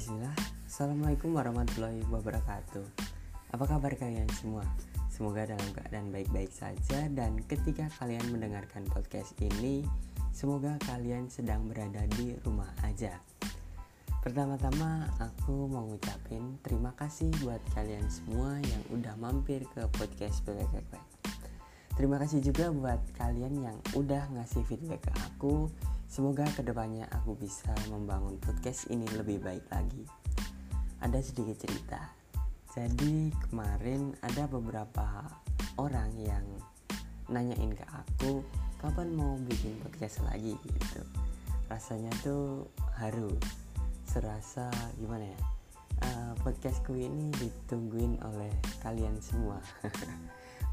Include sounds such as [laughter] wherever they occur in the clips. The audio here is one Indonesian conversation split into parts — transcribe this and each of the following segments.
Bismillah Assalamualaikum warahmatullahi wabarakatuh. Apa kabar kalian semua? Semoga dalam keadaan baik-baik saja. Dan ketika kalian mendengarkan podcast ini Semoga kalian sedang berada di rumah aja. Pertama-tama aku mau ngucapin terima kasih buat kalian semua yang udah mampir ke podcast PWKK Terima kasih juga buat kalian yang udah ngasih feedback ke aku Semoga ke depannya aku bisa membangun podcast ini lebih baik lagi. Ada sedikit cerita. Jadi kemarin ada beberapa orang yang nanyain ke aku kapan mau bikin podcast lagi gitu. Rasanya tuh haru. Serasa gimana ya? Uh, podcastku ini ditungguin oleh kalian semua. [laughs]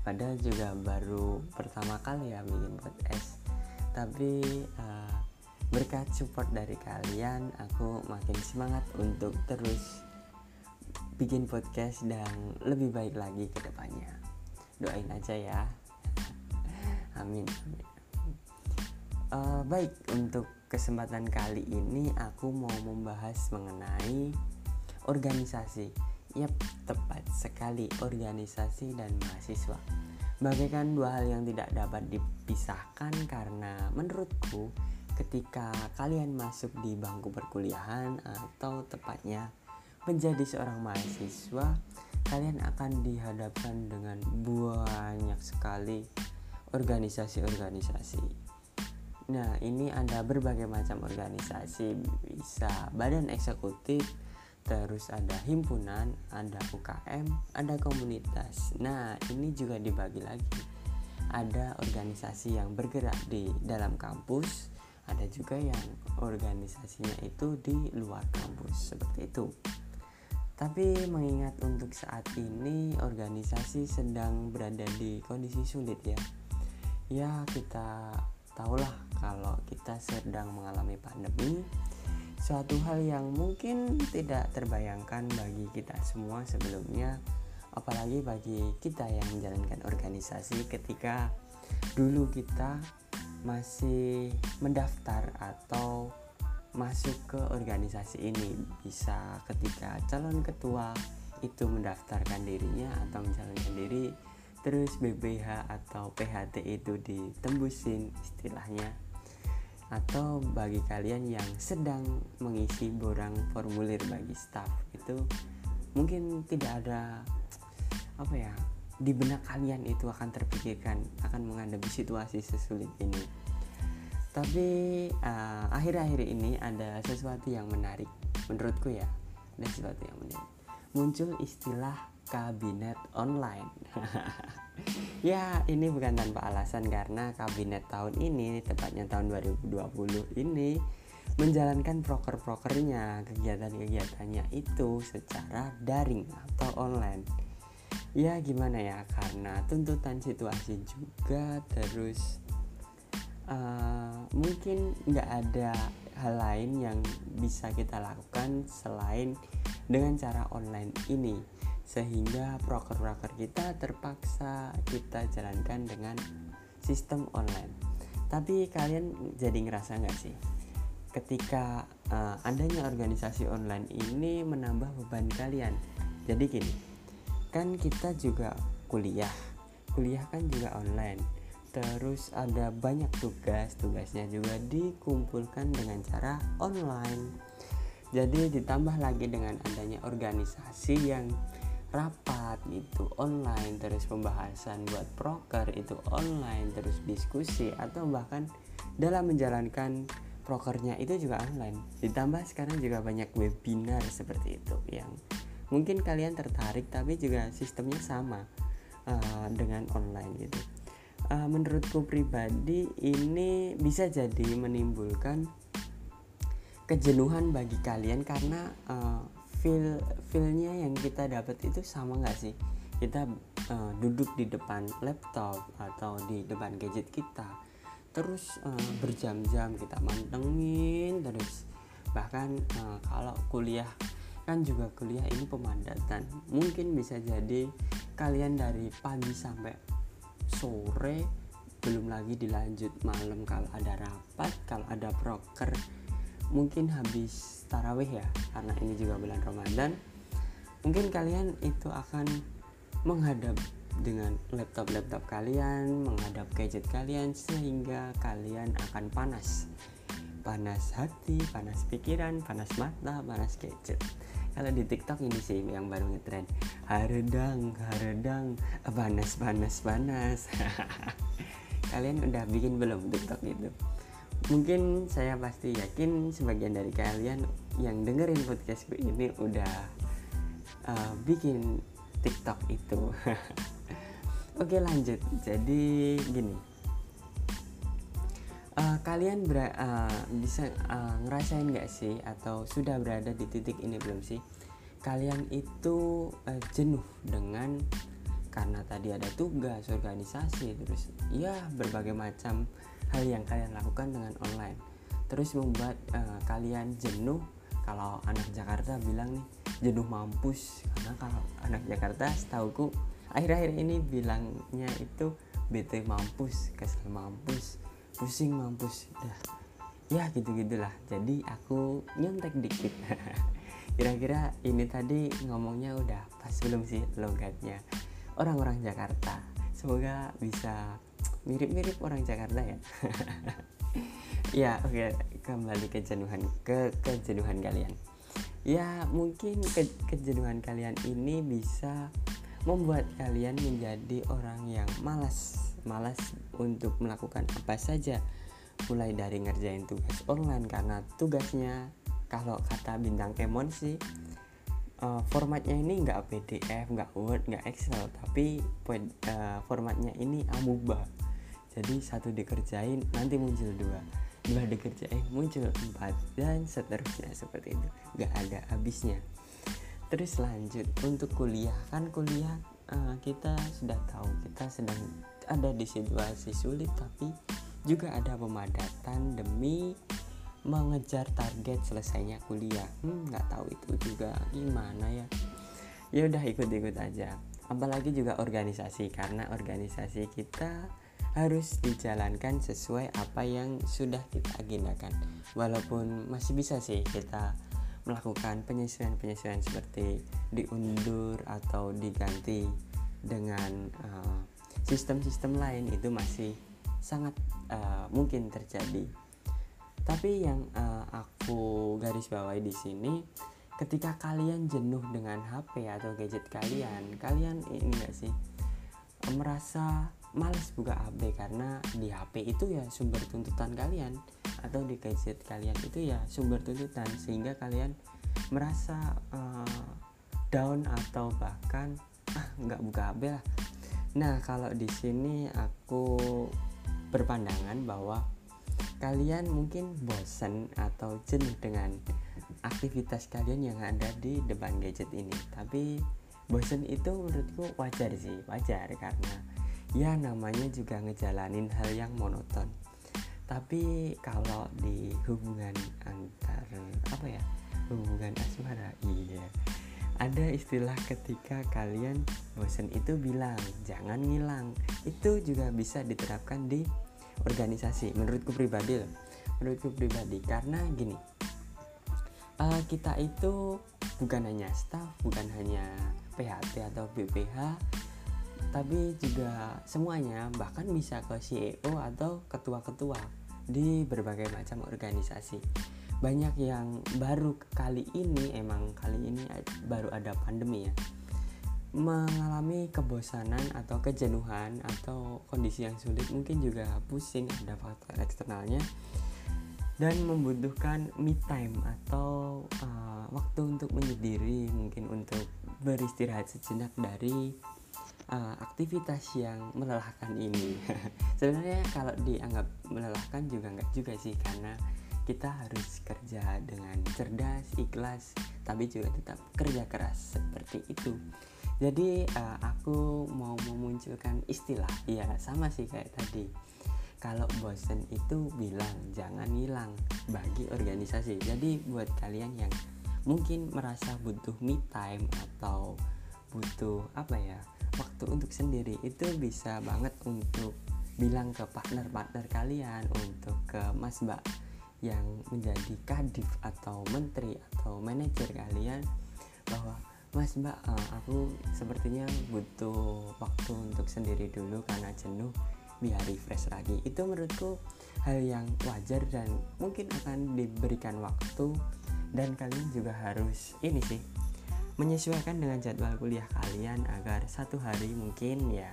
Padahal juga baru pertama kali ya bikin podcast. Tapi uh, berkat support dari kalian aku makin semangat untuk terus bikin podcast dan lebih baik lagi ke depannya. Doain aja ya. [laughs] Amin. Uh, baik untuk kesempatan kali ini aku mau membahas mengenai organisasi. Yap, tepat sekali organisasi dan mahasiswa. Bagaikan dua hal yang tidak dapat dipisahkan karena menurutku ketika kalian masuk di bangku perkuliahan atau tepatnya menjadi seorang mahasiswa, kalian akan dihadapkan dengan banyak sekali organisasi-organisasi. Nah, ini ada berbagai macam organisasi, bisa badan eksekutif, terus ada himpunan, ada UKM, ada komunitas. Nah, ini juga dibagi lagi. Ada organisasi yang bergerak di dalam kampus, ada juga yang organisasinya itu di luar kampus seperti itu. Tapi mengingat untuk saat ini organisasi sedang berada di kondisi sulit ya ya kita tahulah kalau kita sedang mengalami pandemi suatu hal yang mungkin tidak terbayangkan bagi kita semua sebelumnya apalagi bagi kita yang menjalankan organisasi ketika dulu kita masih mendaftar atau masuk ke organisasi ini bisa ketika calon ketua itu mendaftarkan dirinya atau mencalonkan diri terus BBH atau PHT itu ditembusin istilahnya. Atau bagi kalian yang sedang mengisi borang formulir bagi staff itu mungkin tidak ada apa ya di benak kalian itu akan terpikirkan akan menghadapi situasi sesulit ini. Tapi uh, akhir-akhir uh, ini ada sesuatu yang menarik menurutku ya. Ada sesuatu yang menarik. Muncul istilah kabinet online. [laughs] Ya ini bukan tanpa alasan karena kabinet tahun ini tepatnya tahun 2020 ini menjalankan proker-prokernya kegiatan-kegiatannya itu secara daring atau online ya gimana ya? Karena tuntutan situasi juga terus uh, mungkin nggak ada hal lain yang bisa kita lakukan selain dengan cara online ini. Sehingga proker-proker kita terpaksa kita jalankan dengan sistem online. Tapi kalian jadi ngerasa nggak sih ketika uh, adanya organisasi online ini menambah beban kalian? Jadi gini kan kita juga kuliah. Kuliah kan juga online. Terus ada banyak tugas tugasnya juga dikumpulkan dengan cara online. Jadi ditambah lagi dengan adanya organisasi yang rapat itu online terus pembahasan buat proker itu online terus diskusi atau bahkan dalam menjalankan prokernya itu juga online. Ditambah sekarang juga banyak webinar seperti itu yang mungkin kalian tertarik tapi juga sistemnya sama uh, dengan online gitu. Uh, menurutku pribadi ini bisa jadi menimbulkan kejenuhan bagi kalian karena uh, feel feelnya yang kita dapat itu sama nggak sih? Kita uh, duduk di depan laptop atau di depan gadget kita terus uh, berjam-jam kita mantengin terus. Bahkan uh, kalau kuliah kan juga kuliah ini pemadatan mungkin bisa jadi kalian dari pagi sampai sore belum lagi dilanjut malam kalau ada rapat kalau ada broker mungkin habis tarawih ya karena ini juga bulan Ramadan mungkin kalian itu akan menghadap dengan laptop-laptop kalian, menghadap gadget kalian sehingga kalian akan panas. Panas hati, panas pikiran, panas mata, panas gadget. Kalau di TikTok ini sih yang baru ngetren. Haredang, haredang, panas, panas, panas. [laughs] kalian udah bikin belum TikTok itu? Mungkin saya pasti yakin sebagian dari kalian yang dengerin podcastku ini udah uh, bikin TikTok itu. [laughs] Oke lanjut. Jadi gini. Uh, kalian ber, uh, bisa uh, ngerasain nggak sih atau sudah berada di titik ini belum sih? Kalian itu uh, jenuh dengan karena tadi ada tugas organisasi terus ya berbagai macam hal yang kalian lakukan dengan online. Terus membuat uh, kalian jenuh kalau anak Jakarta bilang nih jenuh mampus. Karena kalau anak Jakarta setauku akhir-akhir ini bilangnya itu bete mampus kesel mampus pusing mampus. Dah. Ya gitu gitulah jadi aku nyontek dikit. [laughs] Kira-kira ini tadi ngomongnya udah pas belum sih logatnya? Orang-orang Jakarta. Semoga bisa mirip-mirip orang Jakarta ya. [laughs] Ya oke. Okay. kembali ke jenuhan ke kejenuhan kalian. Ya mungkin ke kejenuhan kalian ini bisa membuat kalian menjadi orang yang malas malas untuk melakukan apa saja. Mulai dari ngerjain tugas online karena tugasnya kalau kata bintang kemon sih uh, formatnya ini nggak PDF nggak Word nggak Excel tapi uh, formatnya ini amuba. Jadi satu dikerjain nanti muncul dua. Dua dikerjain muncul empat dan seterusnya seperti itu. Nggak ada habisnya. Terus lanjut untuk kuliah. Kan kuliah uh, kita sudah tahu kita sedang ada di situasi sulit tapi juga ada pemadatan demi mengejar target selesainya kuliah. Hmm nggak tahu itu juga gimana ya. Ya udah ikut-ikut aja. Apalagi juga organisasi karena organisasi kita harus dijalankan sesuai apa yang sudah kita agendakan. Walaupun masih bisa sih kita melakukan penyesuaian-penyesuaian seperti diundur atau diganti dengan uh, sistem-sistem lain itu masih sangat uh, mungkin terjadi. Tapi yang uh, aku garis bawahi di sini ketika kalian jenuh dengan HP atau gadget kalian, kalian ini enggak sih merasa males buka HP karena di HP itu ya sumber tuntutan kalian atau di gadget kalian itu ya sumber tuntutan sehingga kalian merasa uh, down atau bahkan ah nggak buka HP lah nah kalau di sini aku berpandangan bahwa kalian mungkin bosan atau jenuh dengan aktivitas kalian yang ada di depan gadget ini. Tapi bosan itu menurutku wajar sih wajar karena ya namanya juga ngejalanin hal yang monoton. Tapi kalau di hubungan antar apa ya hubungan asmara iya ada istilah ketika kalian bosan itu bilang jangan ngilang. Itu juga bisa diterapkan di organisasi menurutku pribadi loh. Menurutku pribadi karena gini uh, kita itu bukan hanya staff bukan hanya PHT atau BPH tapi juga semuanya bahkan bisa ke CEO atau ketua-ketua di berbagai macam organisasi banyak yang baru kali ini emang kali ini baru ada pandemi ya mengalami kebosanan atau kejenuhan atau kondisi yang sulit mungkin juga pusing ada faktor eksternalnya dan membutuhkan me time atau uh, waktu untuk menyendiri mungkin untuk beristirahat sejenak dari uh, aktivitas yang melelahkan ini. [laughs] Sebenarnya kalau dianggap melelahkan juga nggak juga sih karena kita harus kerja dengan cerdas ikhlas tapi juga tetap kerja keras seperti itu. Jadi uh, aku mau memunculkan istilah ya sama sih kayak tadi. Kalau bosen itu bilang jangan hilang bagi organisasi. Jadi buat kalian yang mungkin merasa butuh me time atau butuh apa ya waktu untuk sendiri itu bisa banget untuk bilang ke partner-partner kalian untuk ke mas mbak yang menjadi kadif atau menteri atau manajer kalian bahwa mas mbak uh, aku sepertinya butuh waktu untuk sendiri dulu karena jenuh biar refresh lagi. Itu menurutku hal yang wajar dan mungkin akan diberikan waktu dan kalian juga harus ini sih menyesuaikan dengan jadwal kuliah kalian agar satu hari mungkin ya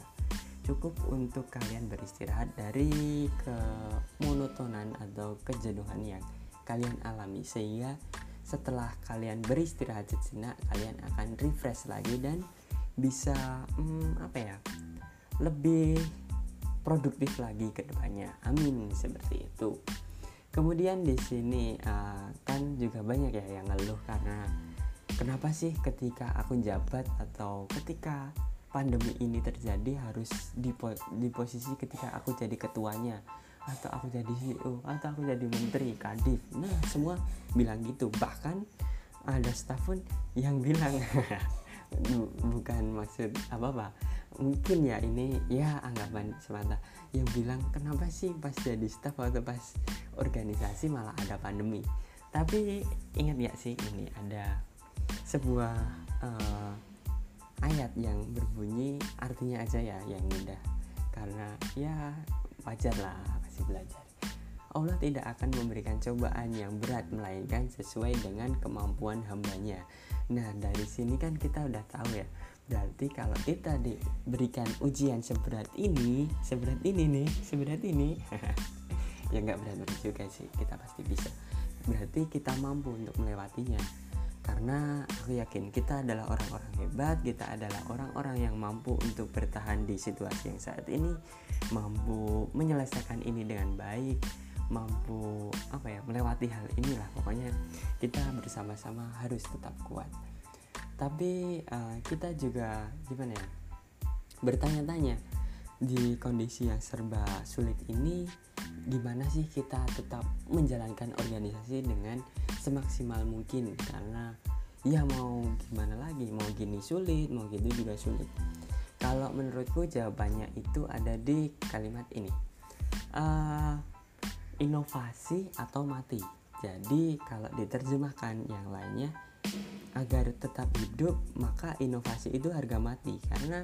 cukup untuk kalian beristirahat dari kemonotonan atau kejenuhan yang kalian alami. Sehingga setelah kalian beristirahat sejenak kalian akan refresh lagi dan bisa hmm, apa ya lebih produktif lagi ke depannya. Amin seperti itu. Kemudian di sini uh, kan juga banyak ya yang ngeluh karena kenapa sih ketika aku jabat atau ketika pandemi ini terjadi harus di, po di posisi ketika aku jadi ketuanya atau aku jadi CEO atau aku jadi menteri kadif. Nah semua bilang gitu. Bahkan ada staff pun yang bilang [laughs] bukan maksud apa apa mungkin ya ini ya anggapan semata. Yang bilang kenapa sih pas jadi staff atau pas organisasi malah ada pandemi? Tapi ingat ya sih ini ada sebuah uh, ayat yang berbunyi artinya aja ya yang mudah karena ya wajar lah masih belajar. Allah tidak akan memberikan cobaan yang berat melainkan sesuai dengan kemampuan hambanya. Nah dari sini kan kita udah tahu ya. Berarti kalau kita diberikan ujian seberat ini seberat ini nih seberat ini [laughs] ya nggak berat-berat juga sih kita pasti bisa. Berarti kita mampu untuk melewatinya karena aku yakin kita adalah orang-orang hebat kita adalah orang-orang yang mampu untuk bertahan di situasi yang saat ini mampu menyelesaikan ini dengan baik mampu apa ya melewati hal inilah. Pokoknya kita bersama-sama harus tetap kuat. Tapi uh, kita juga gimana ya bertanya-tanya di kondisi yang serba sulit ini gimana sih kita tetap menjalankan organisasi dengan semaksimal mungkin karena ya mau gimana lagi mau gini sulit mau gitu juga sulit. Kalau menurutku jawabannya itu ada di kalimat ini. Uh, inovasi atau mati. Jadi kalau diterjemahkan yang lainnya agar tetap hidup maka inovasi itu harga mati. Karena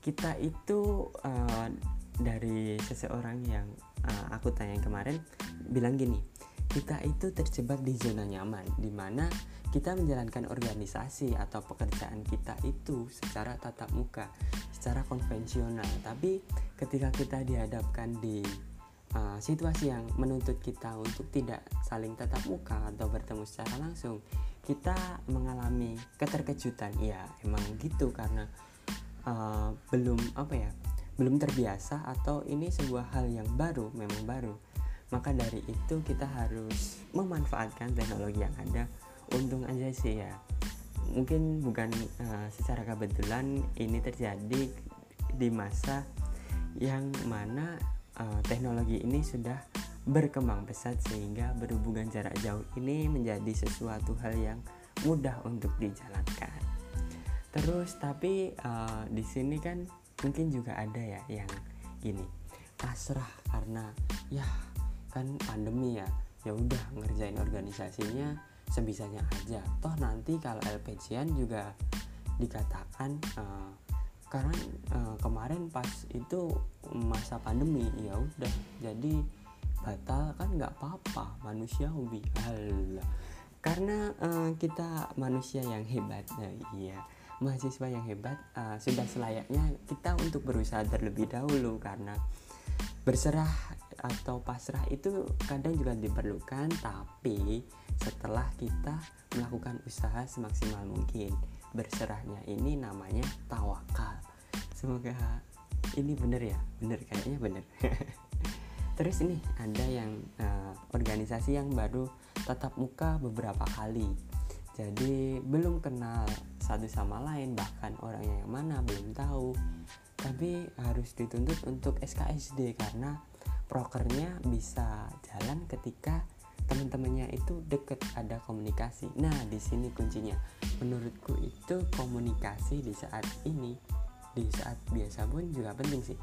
kita itu uh, dari seseorang yang uh, aku tanya kemarin bilang gini kita itu terjebak di zona nyaman di mana kita menjalankan organisasi atau pekerjaan kita itu secara tatap muka secara konvensional. Tapi ketika kita dihadapkan di uh, situasi yang menuntut kita untuk tidak saling tatap muka atau bertemu secara langsung kita mengalami keterkejutan. Ya emang gitu karena uh, belum apa ya belum terbiasa atau ini sebuah hal yang baru memang baru maka dari itu kita harus memanfaatkan teknologi yang ada. Untung aja sih ya. Mungkin bukan uh, secara kebetulan ini terjadi di masa yang mana uh, teknologi ini sudah berkembang pesat sehingga berhubungan jarak jauh ini menjadi sesuatu hal yang mudah untuk dijalankan. Terus tapi uh, di sini kan mungkin juga ada ya yang gini pasrah karena ya kan pandemi ya. Ya udah ngerjain organisasinya sebisanya aja. Toh nanti kalau LPGN juga dikatakan uh, karena uh, kemarin pas itu masa pandemi ya udah. Jadi batal kan nggak apa-apa manusia hobi karena uh, kita manusia yang hebat nah, iya. Mahasiswa yang hebat uh, sudah selayaknya kita untuk berusaha terlebih dahulu karena berserah atau pasrah itu kadang juga diperlukan tapi setelah kita melakukan usaha semaksimal mungkin. Berserahnya ini namanya tawakal. Semoga ini bener ya? Bener kayaknya bener. [laughs] Terus ini ada yang uh, organisasi yang baru tatap muka beberapa kali. Jadi belum kenal satu sama lain bahkan orangnya yang mana belum tahu. Tapi harus dituntut untuk SKSD karena prokernya bisa jalan ketika teman-temannya itu deket ada komunikasi. Nah di sini kuncinya. Menurutku itu komunikasi di saat ini di saat biasa pun juga penting sih.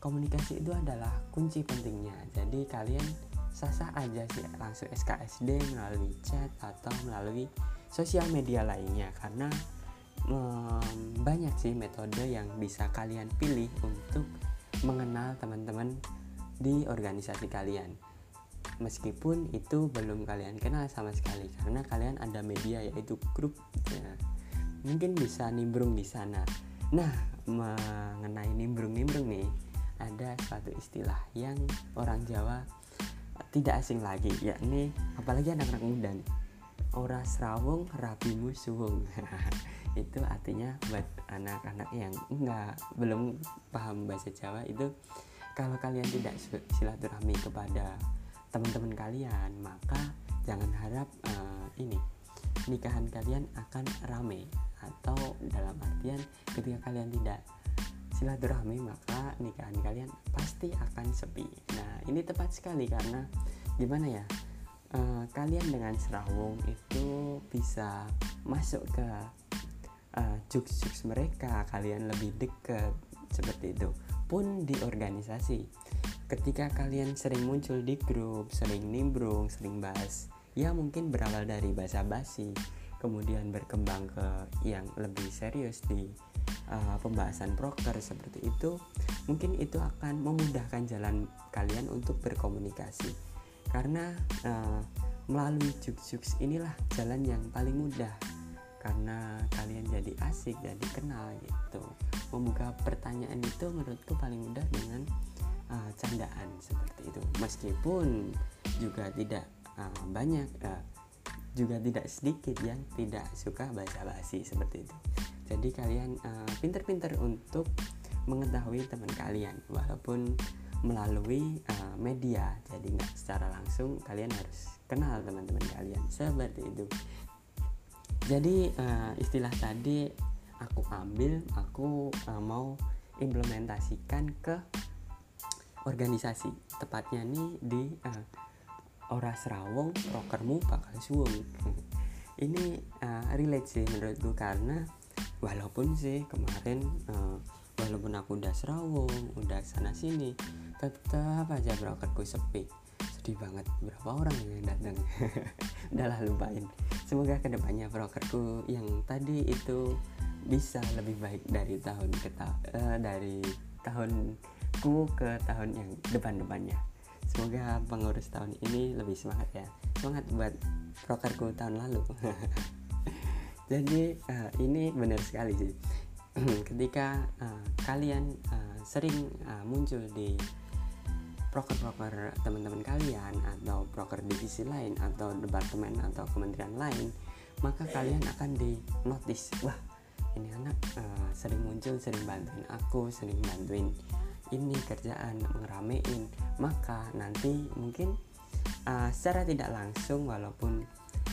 Komunikasi itu adalah kunci pentingnya. Jadi kalian sah-sah aja sih langsung SKSD melalui chat atau melalui sosial media lainnya. Karena um, banyak sih metode yang bisa kalian pilih untuk mengenal teman-teman di organisasi kalian. Meskipun itu belum kalian kenal sama sekali karena kalian ada media yaitu grup ya. mungkin bisa nimbrung di sana. Nah mengenai nimbrung-nimbrung nih ada suatu istilah yang orang Jawa tidak asing lagi yakni apalagi anak-anak muda nih. Ora serawung rapimu suwung. [laughs] Itu artinya buat anak-anak yang enggak belum paham bahasa Jawa itu kalau kalian tidak silaturahmi kepada teman-teman kalian maka jangan harap uh, ini nikahan kalian akan rame. Atau dalam artian ketika kalian tidak silaturahmi maka nikahan kalian pasti akan sepi. Nah ini tepat sekali karena gimana ya uh, kalian dengan serawung itu bisa masuk ke uh, juks-juks mereka. Kalian lebih dekat seperti itu pun di organisasi ketika kalian sering muncul di grup, sering nimbrung, sering bahas, ya mungkin berawal dari bahasa basi, kemudian berkembang ke yang lebih serius di uh, pembahasan broker seperti itu, mungkin itu akan memudahkan jalan kalian untuk berkomunikasi. Karena uh, melalui juks-juks inilah jalan yang paling mudah karena kalian jadi asik jadi kenal gitu. Membuka pertanyaan itu menurutku paling mudah dengan uh, candaan seperti itu. Meskipun juga tidak uh, banyak uh, juga tidak sedikit yang tidak suka bahasa basi seperti itu. Jadi kalian pinter-pinter uh, untuk mengetahui teman kalian. Walaupun melalui uh, media jadi nggak secara langsung kalian harus kenal teman-teman kalian. Seperti itu jadi uh, istilah tadi aku ambil aku uh, mau implementasikan ke organisasi. Tepatnya nih di uh, Oras Rawong prokermu bakal suwung ini uh, relate sih menurutku karena walaupun sih kemarin uh, walaupun aku udah serawung udah sana sini tetap aja brokerku sepi sedih banget. Berapa orang yang datang? [laughs] Udahlah lupain. Semoga ke depannya brokerku yang tadi itu bisa lebih baik dari tahun ke ta uh, dari tahun ku ke tahun yang depan-depannya. Semoga pengurus tahun ini lebih semangat ya. Semangat buat prokerku tahun lalu. [laughs] Jadi uh, ini benar sekali sih. [clears throat] Ketika uh, kalian uh, sering uh, muncul di proker-proker teman-teman kalian atau proker divisi lain atau departemen atau kementerian lain maka kalian akan di notice wah ini anak uh, sering muncul sering bantuin aku sering bantuin ini kerjaan ngeramein. Maka nanti mungkin uh, secara tidak langsung walaupun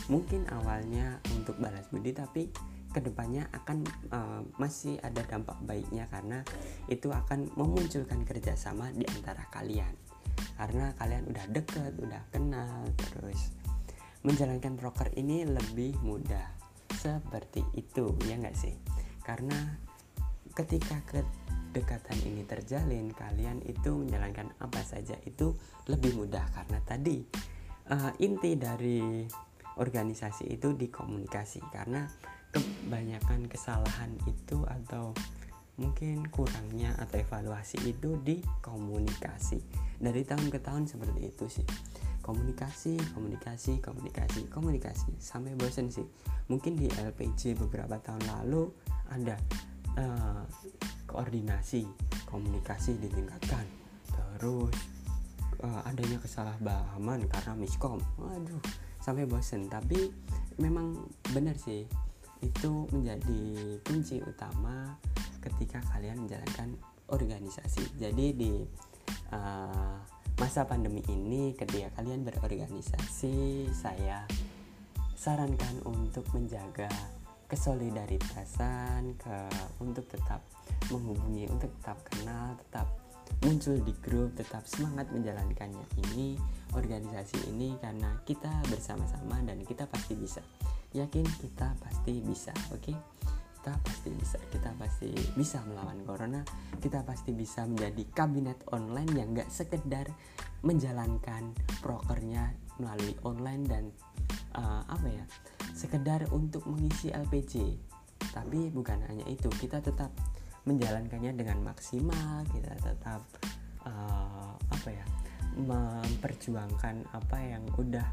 mungkin awalnya untuk balas budi tapi ke depannya akan uh, masih ada dampak baiknya karena itu akan memunculkan kerjasama di antara kalian karena kalian udah deket udah kenal terus menjalankan broker ini lebih mudah. Seperti itu ya nggak sih? Karena ketika ke kedekatan ini terjalin kalian itu menjalankan apa saja itu lebih mudah. Karena tadi uh, inti dari organisasi itu di komunikasi karena kebanyakan kesalahan itu atau mungkin kurangnya atau evaluasi itu di komunikasi. Dari tahun ke tahun seperti itu sih. Komunikasi komunikasi komunikasi komunikasi. Sampai bosan sih. Mungkin di LPG beberapa tahun lalu ada uh, koordinasi komunikasi ditingkatkan. Terus uh, adanya kesalahpahaman karena miskom. Waduh sampai bosen. Tapi memang benar sih itu menjadi kunci utama ketika kalian menjalankan organisasi. Jadi di uh, masa pandemi ini ketika kalian berorganisasi saya sarankan untuk menjaga kesolidaritasan ke untuk tetap menghubungi untuk tetap kenal tetap muncul di grup tetap semangat menjalankannya. Ini organisasi ini karena kita bersama-sama dan kita pasti bisa yakin kita pasti bisa oke okay? kita pasti bisa kita pasti bisa melawan corona kita pasti bisa menjadi kabinet online yang gak sekedar menjalankan prokernya melalui online dan uh, apa ya sekedar untuk mengisi LPG tapi bukan hanya itu kita tetap menjalankannya dengan maksimal kita tetap uh, apa ya memperjuangkan apa yang udah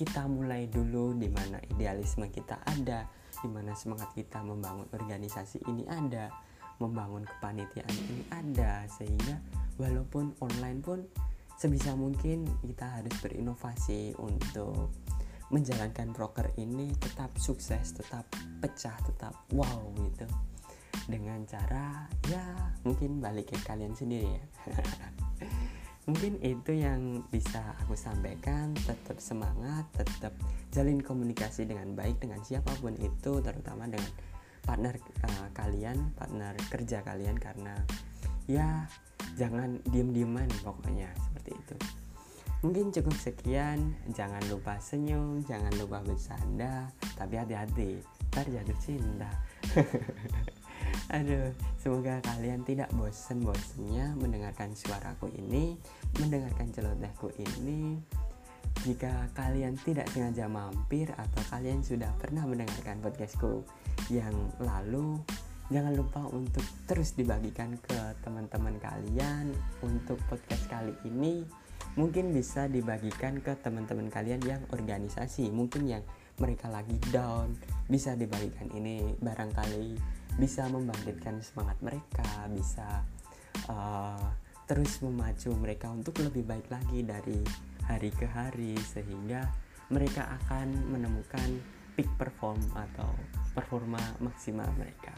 kita mulai dulu di mana idealisme kita ada di mana semangat kita membangun organisasi ini ada membangun kepanitiaan ini ada sehingga walaupun online pun sebisa mungkin kita harus berinovasi untuk menjalankan broker ini tetap sukses tetap pecah tetap wow gitu. Dengan cara ya mungkin balik ke kalian sendiri ya [laughs] mungkin itu yang bisa aku sampaikan. Tetap semangat tetap jalin komunikasi dengan baik dengan siapa pun itu terutama dengan partner uh, kalian partner kerja kalian karena ya jangan diem-dieman pokoknya seperti itu. Mungkin cukup sekian. Jangan lupa senyum jangan lupa bercanda tapi hati-hati. Ntar jatuh cinta [laughs] Aduh, semoga kalian tidak bosan-bosannya mendengarkan suaraku ini, mendengarkan celotehku ini. Jika kalian tidak sengaja mampir atau kalian sudah pernah mendengarkan podcastku yang lalu, jangan lupa untuk terus dibagikan ke teman-teman kalian untuk podcast kali ini mungkin bisa dibagikan ke teman-teman kalian yang organisasi mungkin yang mereka lagi down bisa dibagikan ini barangkali bisa membangkitkan semangat mereka bisa uh, terus memacu mereka untuk lebih baik lagi dari hari ke hari sehingga mereka akan menemukan peak perform atau performa maksimal mereka.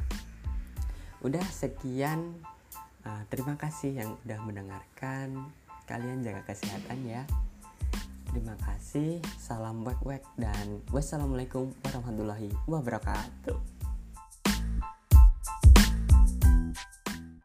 Udah sekian. Uh, terima kasih yang udah mendengarkan. Kalian jaga kesehatan ya. Terima kasih. Salam wek wek dan wassalamualaikum warahmatullahi wabarakatuh